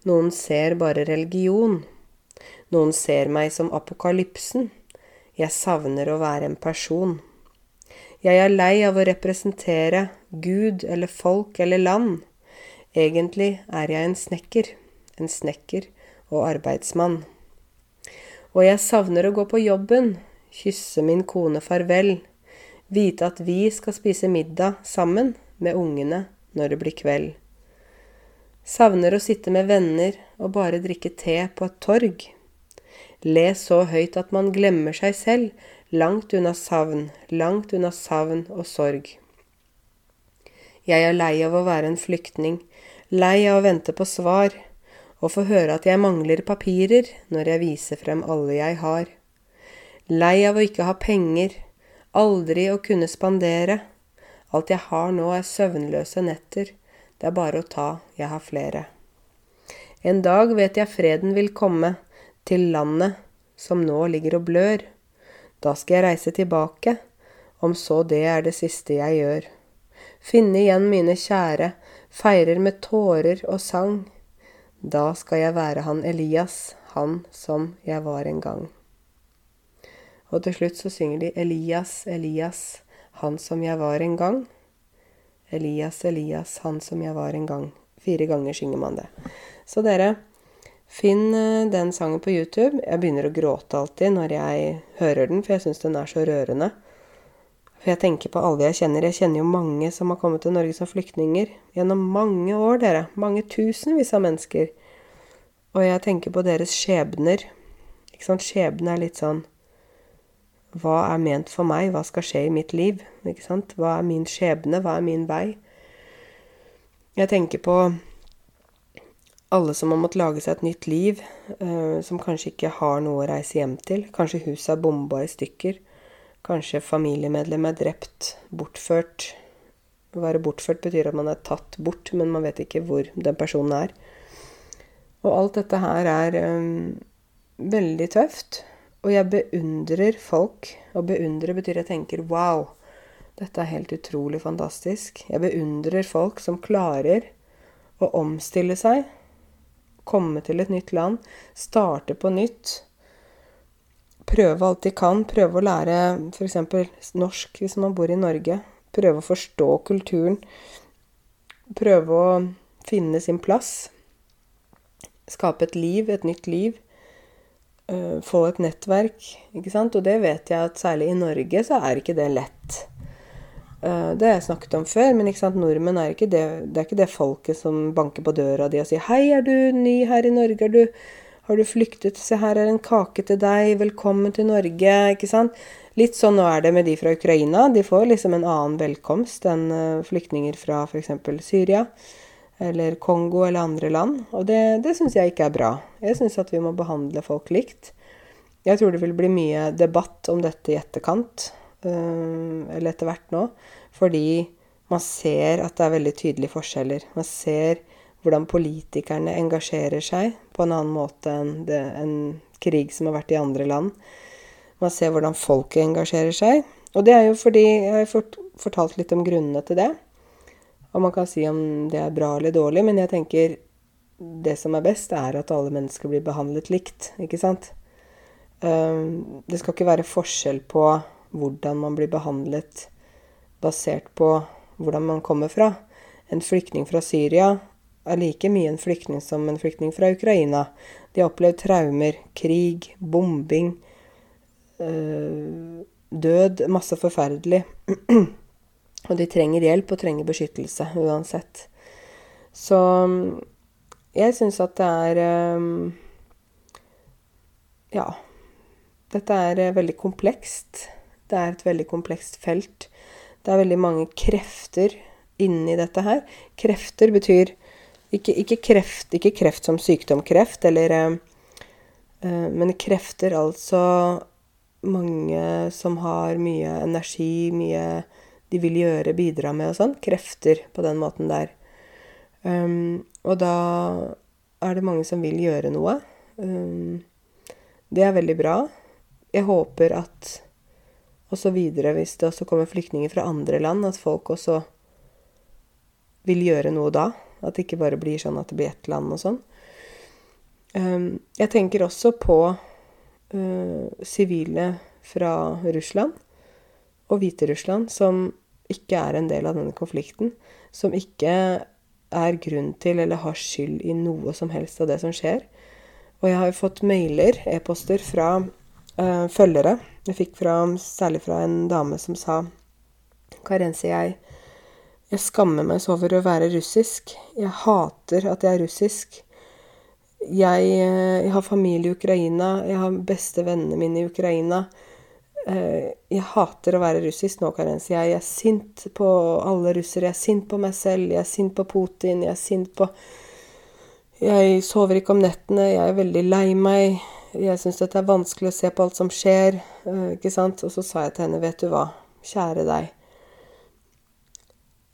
Noen ser bare religion. Noen ser meg som apokalypsen. Jeg savner å være en person. Jeg er lei av å representere Gud eller folk eller land. Egentlig er jeg en snekker, en snekker og arbeidsmann. Og jeg savner å gå på jobben, kysse min kone farvel, vite at vi skal spise middag sammen med ungene når det blir kveld. Savner å sitte med venner og bare drikke te på et torg. Le så høyt at man glemmer seg selv, langt unna savn, langt unna savn og sorg. Jeg er lei av å være en flyktning, lei av å vente på svar, og få høre at jeg mangler papirer når jeg viser frem alle jeg har. Lei av å ikke ha penger, aldri å kunne spandere. Alt jeg har nå er søvnløse netter det er bare å ta, jeg har flere. En dag vet jeg freden vil komme til landet som nå ligger og blør. Da skal jeg reise tilbake, om så det er det siste jeg gjør. Finne igjen mine kjære, feirer med tårer og sang. Da skal jeg være han Elias, han som jeg var en gang. Og til slutt så synger de Elias, Elias, han som jeg var en gang. Elias, Elias, han som jeg var en gang. Fire ganger synger man det. Så dere, Finn eh, den sangen på YouTube. Jeg begynner å gråte alltid når jeg hører den, for jeg syns den er så rørende. For jeg tenker på alle jeg kjenner. Jeg kjenner jo mange som har kommet til Norge som flyktninger. Gjennom mange år, dere. Mange tusenvis av mennesker. Og jeg tenker på deres skjebner. Ikke sant? Skjebne er litt sånn Hva er ment for meg? Hva skal skje i mitt liv? Ikke sant? Hva er min skjebne? Hva er min vei? Jeg tenker på alle som har måttet lage seg et nytt liv, uh, som kanskje ikke har noe å reise hjem til. Kanskje huset er bomba i stykker. Kanskje familiemedlem er drept, bortført. Å være bortført betyr at man er tatt bort, men man vet ikke hvor den personen er. Og alt dette her er um, veldig tøft. Og jeg beundrer folk. Å beundre betyr jeg tenker wow, dette er helt utrolig fantastisk. Jeg beundrer folk som klarer å omstille seg komme til et nytt land, starte på nytt. Prøve alt de kan. Prøve å lære f.eks. norsk hvis man bor i Norge. Prøve å forstå kulturen. Prøve å finne sin plass. Skape et liv, et nytt liv. Uh, få et nettverk, ikke sant. Og det vet jeg at særlig i Norge så er ikke det lett. Eh, det har jeg snakket om før, men nordmenn er ikke det, det er ikke det folket som banker på døra di og sier 'Hei, er du ny her i Norge? Er du, har du flyktet? Se, her er en kake til deg. Velkommen til Norge.' Ikke sant? Litt sånn nå er det med de fra Ukraina. De får liksom en annen velkomst enn eh, flyktninger fra f.eks. Syria eller Kongo eller andre land. Og det, det syns jeg ikke er bra. Jeg syns at vi må behandle folk likt. Jeg tror det vil bli mye debatt om dette i etterkant. Eh, eller etter hvert nå, fordi man ser at det er veldig tydelige forskjeller. Man ser hvordan politikerne engasjerer seg på en annen måte enn det, en krig som har vært i andre land. Man ser hvordan folket engasjerer seg. Og det er jo fordi Jeg har fortalt litt om grunnene til det. Og man kan si om det er bra eller dårlig, men jeg tenker det som er best, er at alle mennesker blir behandlet likt, ikke sant? Eh, det skal ikke være forskjell på hvordan man blir behandlet basert på hvordan man kommer fra. En flyktning fra Syria er like mye en flyktning som en flyktning fra Ukraina. De har opplevd traumer, krig, bombing, øh, død, masse forferdelig. og de trenger hjelp og trenger beskyttelse uansett. Så jeg syns at det er øh, Ja. Dette er øh, veldig komplekst. Det er et veldig komplekst felt. Det er veldig mange krefter inni dette her. Krefter betyr ikke, ikke, kreft, ikke kreft som sykdom kreft, eller uh, Men krefter, altså mange som har mye energi, mye de vil gjøre, bidra med og sånn. Krefter på den måten der. Um, og da er det mange som vil gjøre noe. Um, det er veldig bra. Jeg håper at og så videre hvis det også kommer flyktninger fra andre land, at folk også vil gjøre noe da. At det ikke bare blir sånn at det blir ett land og sånn. Um, jeg tenker også på uh, sivile fra Russland og Hviterussland som ikke er en del av denne konflikten. Som ikke er grunn til eller har skyld i noe som helst av det som skjer. Og jeg har jo fått mailer, e-poster, fra uh, følgere jeg fikk fra, særlig fra en dame som sa Karense, jeg, jeg skammer meg så over å være russisk. Jeg hater at jeg er russisk. Jeg, eh, jeg har familie i Ukraina. Jeg har beste vennene mine i Ukraina. Eh, jeg hater å være russisk nå, Karense. Jeg er sint på alle russere. Jeg er sint på meg selv. Jeg er sint på Putin. Jeg er sint på Jeg sover ikke om nettene. Jeg er veldig lei meg. Jeg syns dette er vanskelig å se på alt som skjer, eh, ikke sant. Og så sa jeg til henne, vet du hva, kjære deg.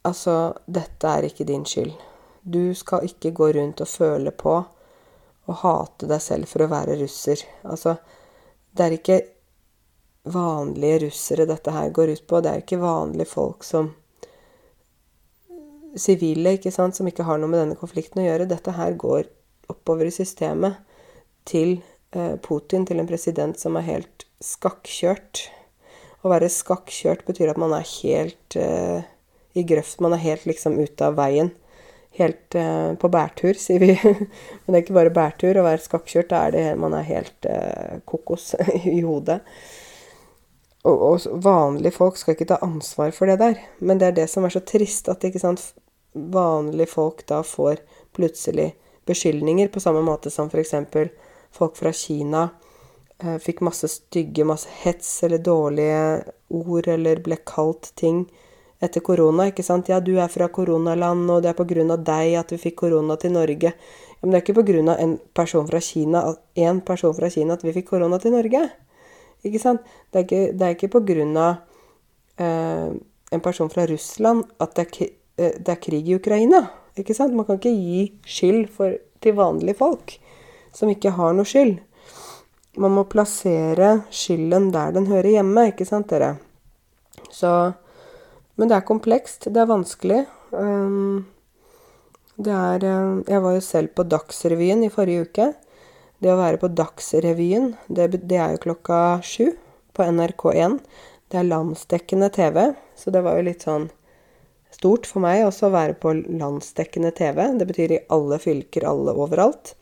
Altså, dette er ikke din skyld. Du skal ikke gå rundt og føle på og hate deg selv for å være russer. Altså, det er ikke vanlige russere dette her går ut på. Det er ikke vanlige folk som Sivile, ikke sant, som ikke har noe med denne konflikten å gjøre. Dette her går oppover i systemet til Putin til en president som er helt skakkjørt. Å være skakkjørt betyr at man er helt uh, i grøft. Man er helt liksom ute av veien. helt uh, på bærtur, sier vi. Men det er ikke bare bærtur. Å være skakkjørt, da er det man er helt uh, kokos i hodet. Og, og, vanlige folk skal ikke ta ansvar for det der. Men det er det som er så trist, at ikke sant, vanlige folk da får plutselig beskyldninger, på samme måte som f.eks. folk fra Kina uh, fikk masse stygge, masse hets eller dårlige ord, eller ble kalt ting etter korona, ikke sant. Ja, du er fra koronaland, og det er på grunn av deg at vi fikk korona til Norge. Ja, men det er ikke på grunn av en person fra Kina, en person fra Kina at vi fikk korona til Norge. Ikke sant? Det er ikke, ikke på grunn av eh, en person fra Russland at det er, eh, det er, krig i Ukraina. Ikke sant? Man kan ikke gi skyld for, til vanlige folk som ikke har noe skyld. Man må plassere skylden der den hører hjemme, ikke sant, dere? Så men det er komplekst. Det er vanskelig. Um, det er um, Jeg var jo selv på Dagsrevyen i forrige uke. Det å være på Dagsrevyen, det, det er jo klokka sju på NRK1. Det er landsdekkende TV, så det var jo litt sånn stort for meg også å være på landsdekkende TV. Det betyr i alle fylker, alle overalt.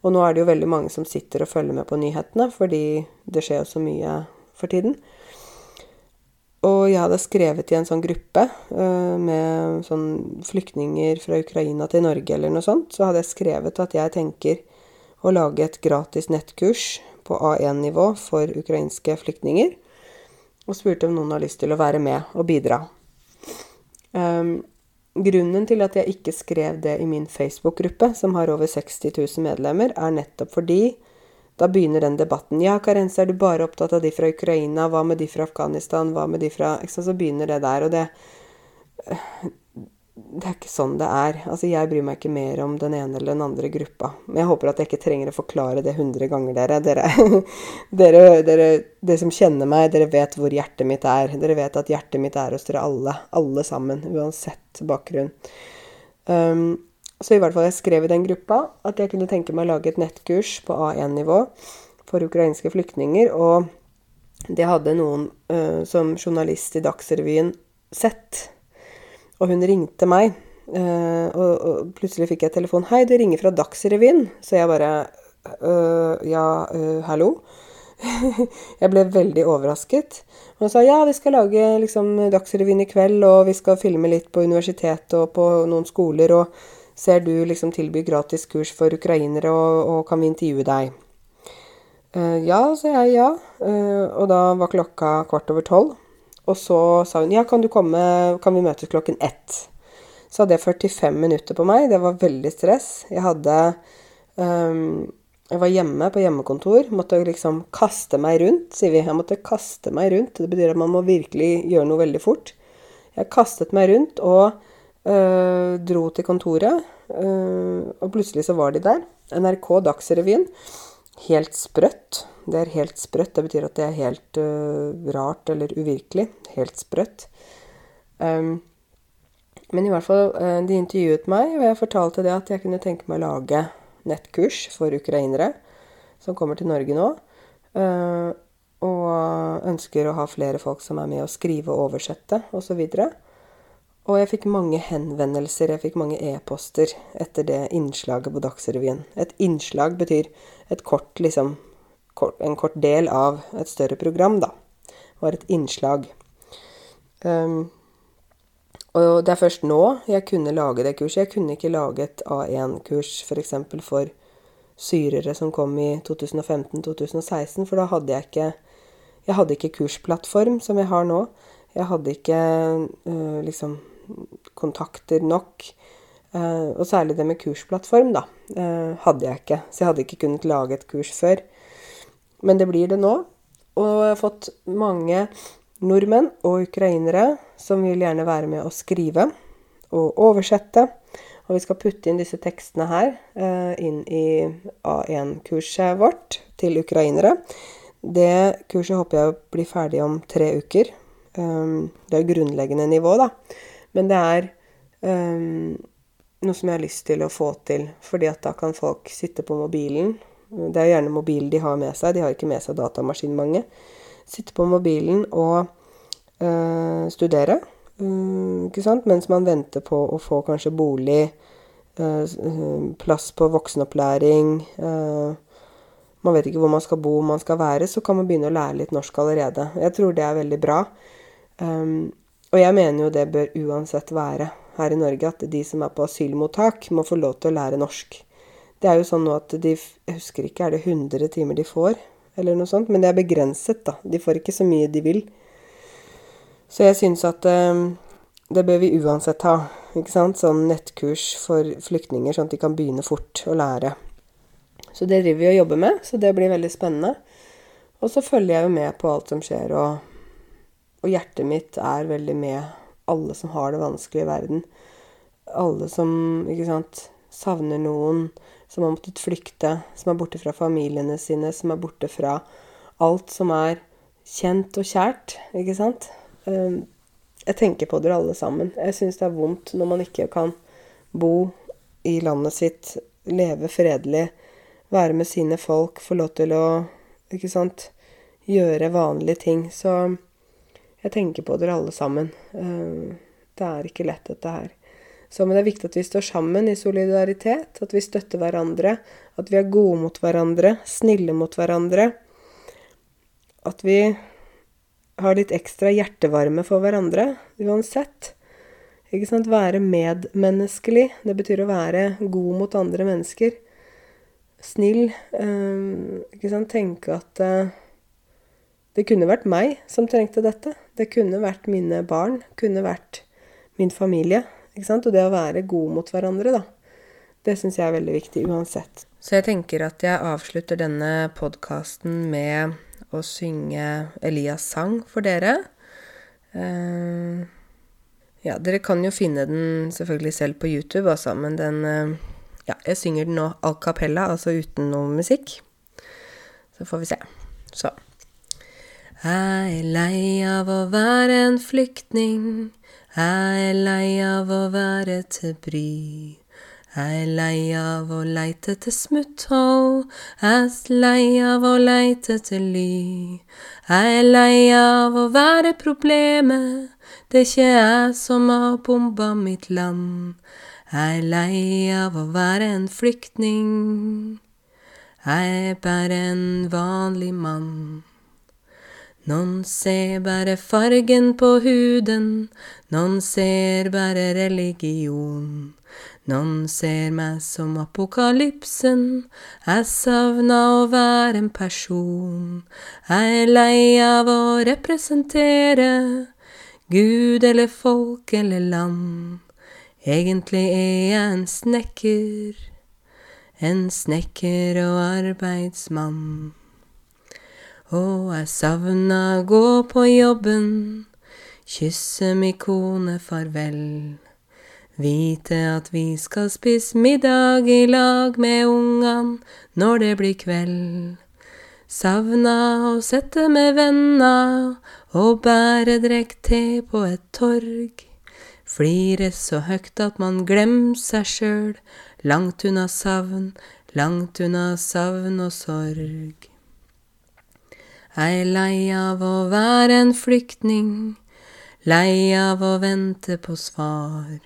Og nå er det jo veldig mange som sitter og følger med på nyhetene, fordi det skjer jo så mye for tiden. Og jeg hadde skrevet i en sånn gruppe uh, med sånn flyktninger fra Ukraina til Norge eller noe sånt. Så hadde jeg skrevet at jeg tenker å lage et gratis nettkurs på A1-nivå for ukrainske flyktninger. Og spurte om noen har lyst til å være med og bidra. Um, grunnen til at jeg ikke skrev det i min Facebook-gruppe, som har over 60 000 medlemmer, er nettopp fordi da begynner den debatten. Ja, Karense, er du bare opptatt av de fra Ukraina? Hva med de fra Afghanistan? Hva med de fra Så begynner det der. Og det Det er ikke sånn det er. Altså, jeg bryr meg ikke mer om den ene eller den andre gruppa. Men jeg håper at jeg ikke trenger å forklare det hundre ganger, dere. Dere, dere, dere. dere, som kjenner meg, dere vet hvor hjertet mitt er. Dere vet at hjertet mitt er hos dere alle. Alle sammen. Uansett bakgrunn. Um, så i hvert fall jeg skrev i den gruppa at jeg kunne tenke meg å lage et nettkurs på A1-nivå for ukrainske flyktninger. Og det hadde noen uh, som journalist i Dagsrevyen sett. Og hun ringte meg. Uh, og, og, plutselig fikk jeg telefon. 'Hei, du ringer fra Dagsrevyen.' Så jeg bare uh, Ja, hallo? jeg ble veldig overrasket. Og hun sa ja, vi skal lage liksom, Dagsrevyen i kveld, og vi skal filme litt på universitetet og på noen skoler. og Ser du liksom tilby gratis kurs for ukrainere, og, og kan vi intervjue deg? Uh, ja, sa jeg ja. Uh, og da var klokka kvart over tolv. Og så sa hun ja, kan du komme, kan vi møtes klokken ett? Så hadde jeg 45 minutter på meg. Det var veldig stress. Jeg hadde um, Jeg var hjemme på hjemmekontor. Måtte liksom kaste meg rundt, sier vi. Jeg måtte kaste meg rundt. Det betyr at man må virkelig gjøre noe veldig fort. Jeg kastet meg rundt og Uh, dro til kontoret, uh, og plutselig så var de der. NRK Dagsrevyen. Helt sprøtt. Det er helt sprøtt. Det betyr at det er helt uh, rart eller uvirkelig. Helt sprøtt. Um, men i hvert fall, de intervjuet meg, og jeg fortalte det at jeg kunne tenke meg å lage nettkurs for ukrainere som kommer til Norge nå. og ønsker å ha flere folk som er med å skrive og oversette osv. Og, og jeg fikk mange henvendelser, jeg fikk mange e-poster etter det innslaget på Dagsrevyen. Et innslag betyr et kort, liksom kort, En kort del av et større program, da. Var et innslag. Um, og det er først nå jeg kunne lage det kurset. Jeg kunne ikke lage et A1-kurs f.eks. For, for syrere som kom i 2015-2016, for da hadde jeg ikke Jeg hadde ikke kursplattform som jeg har nå. Jeg hadde ikke uh, liksom kontakter nok. Uh, og særlig det med kursplattform, da, uh, hadde jeg ikke. Så jeg hadde ikke kunnet lage et kurs før. Men det blir det nå. Og jeg har fått mange nordmenn og ukrainere som vil gjerne være med å skrive og oversette. Og vi skal putte inn disse tekstene her uh, inn i A1-kurset vårt til ukrainere. Det kurset håper jeg blir ferdig om tre uker. Det er grunnleggende nivå, da. Men det er noe som jeg har lyst til å få til, fordi at da kan folk sitte på mobilen. Det er gjerne mobilen de har med seg, de har ikke med seg datamaskin, mange. Sitte på mobilen og øh, studere, um, ikke sant, mens man venter på å få kanskje bolig plass på voksenopplæring Man vet ikke hvor man skal bo, hvor man skal være, så kan man begynne å lære litt norsk allerede. Jeg tror det er veldig bra. og jeg mener jo det bør uansett være her i Norge, at de som er på asylmottak, må få lov til å lære norsk. Det er jo sånn nå at de Jeg husker ikke, er det 100 timer de får? Eller noe sånt. Men det er begrenset, da. De får ikke så mye de vil. Så jeg syns at eh, det bør vi uansett ha. Ikke sant? Sånn nettkurs for flyktninger, sånn at de kan begynne fort å lære. Så det driver vi og jobber med, så det blir veldig spennende. Og så følger jeg jo med på alt som skjer, og, og hjertet mitt er veldig med alle som har det vanskelig i verden. Alle som, ikke sant, savner noen som har måttet flykte, som er borte fra familiene sine, som er borte fra alt som er kjent og kjært, ikke sant? Ehm, jeg tenker på dere alle sammen. Jeg syns det er vondt når man ikke kan bo i landet sitt, leve fredelig, være med sine folk, få lov til å, ikke sant, gjøre vanlige ting. Så jeg tenker på dere alle sammen. Ehm, det er ikke lett, dette her. Så men det er viktig at vi står sammen i solidaritet, at vi støtter hverandre, at vi er gode mot hverandre, snille mot hverandre. At vi har litt ekstra hjertevarme for hverandre uansett. Ikke sant? Være medmenneskelig. Det betyr å være god mot andre mennesker. Snill. Um, ikke sant? Tenke at uh, det kunne vært meg som trengte dette. Det kunne vært mine barn. Kunne vært min familie. Og det å være god mot hverandre, da. Det syns jeg er veldig viktig uansett. Så jeg tenker at jeg avslutter denne podkasten med å synge Elias sang for dere. Uh, ja, dere kan jo finne den selvfølgelig selv på YouTube, altså, men den uh, Ja, jeg synger den nå al capella, altså uten noe musikk. Så får vi se. Så. Jeg er lei av å være en flyktning jeg er lei av å være til bry. Jeg er lei av å leite etter smutthold. jeg er lei av å leite etter ly. Jeg er lei av å være problemet, det er ikke jeg som har bomba mitt land. Jeg er lei av å være en flyktning, jeg er bare en vanlig mann. Noen ser bare fargen på huden, noen ser bare religion. Noen ser meg som apokalypsen, jeg savna å være en person. Jeg er lei av å representere Gud eller folk eller land. Egentlig er jeg en snekker, en snekker og arbeidsmann. Og jeg savna gå på jobben, kysse mi kone farvel. Vite at vi skal spise middag i lag med ungan når det blir kveld. Savna å sette med venner og bære drekk te på et torg. Flire så høgt at man glemmer seg sjøl, langt unna savn, langt unna savn og sorg. Er lei av å være en flyktning, lei av å vente på svar,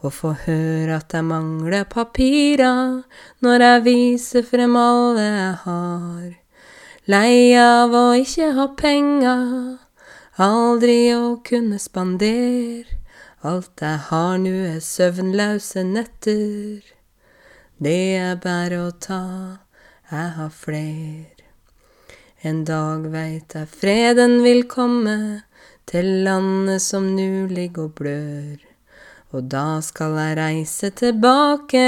og få høre at jeg mangler papirer når jeg viser frem alle jeg har. Lei av å ikke ha penger, aldri å kunne spandere. Alt jeg har nu er søvnløse netter. Det er bare å ta, jeg har fler. En dag veit jeg freden vil komme til landet som nu ligger og blør. Og da skal jeg reise tilbake,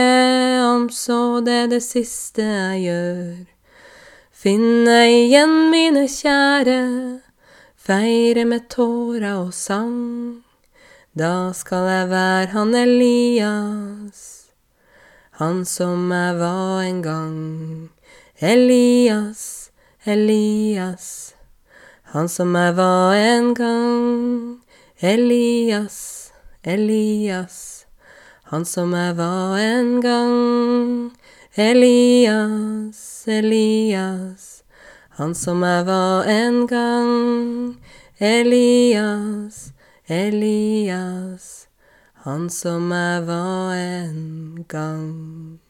om så det er det siste jeg gjør. Finne igjen mine kjære, feire med tårer og sang. Da skal jeg være han Elias, han som jeg var en gang. Elias, Elias, han som jeg var en gang. Elias, Elias, han som jeg var en gang. Elias, Elias, han som jeg var en gang. Elias, Elias, han som jeg var en gang.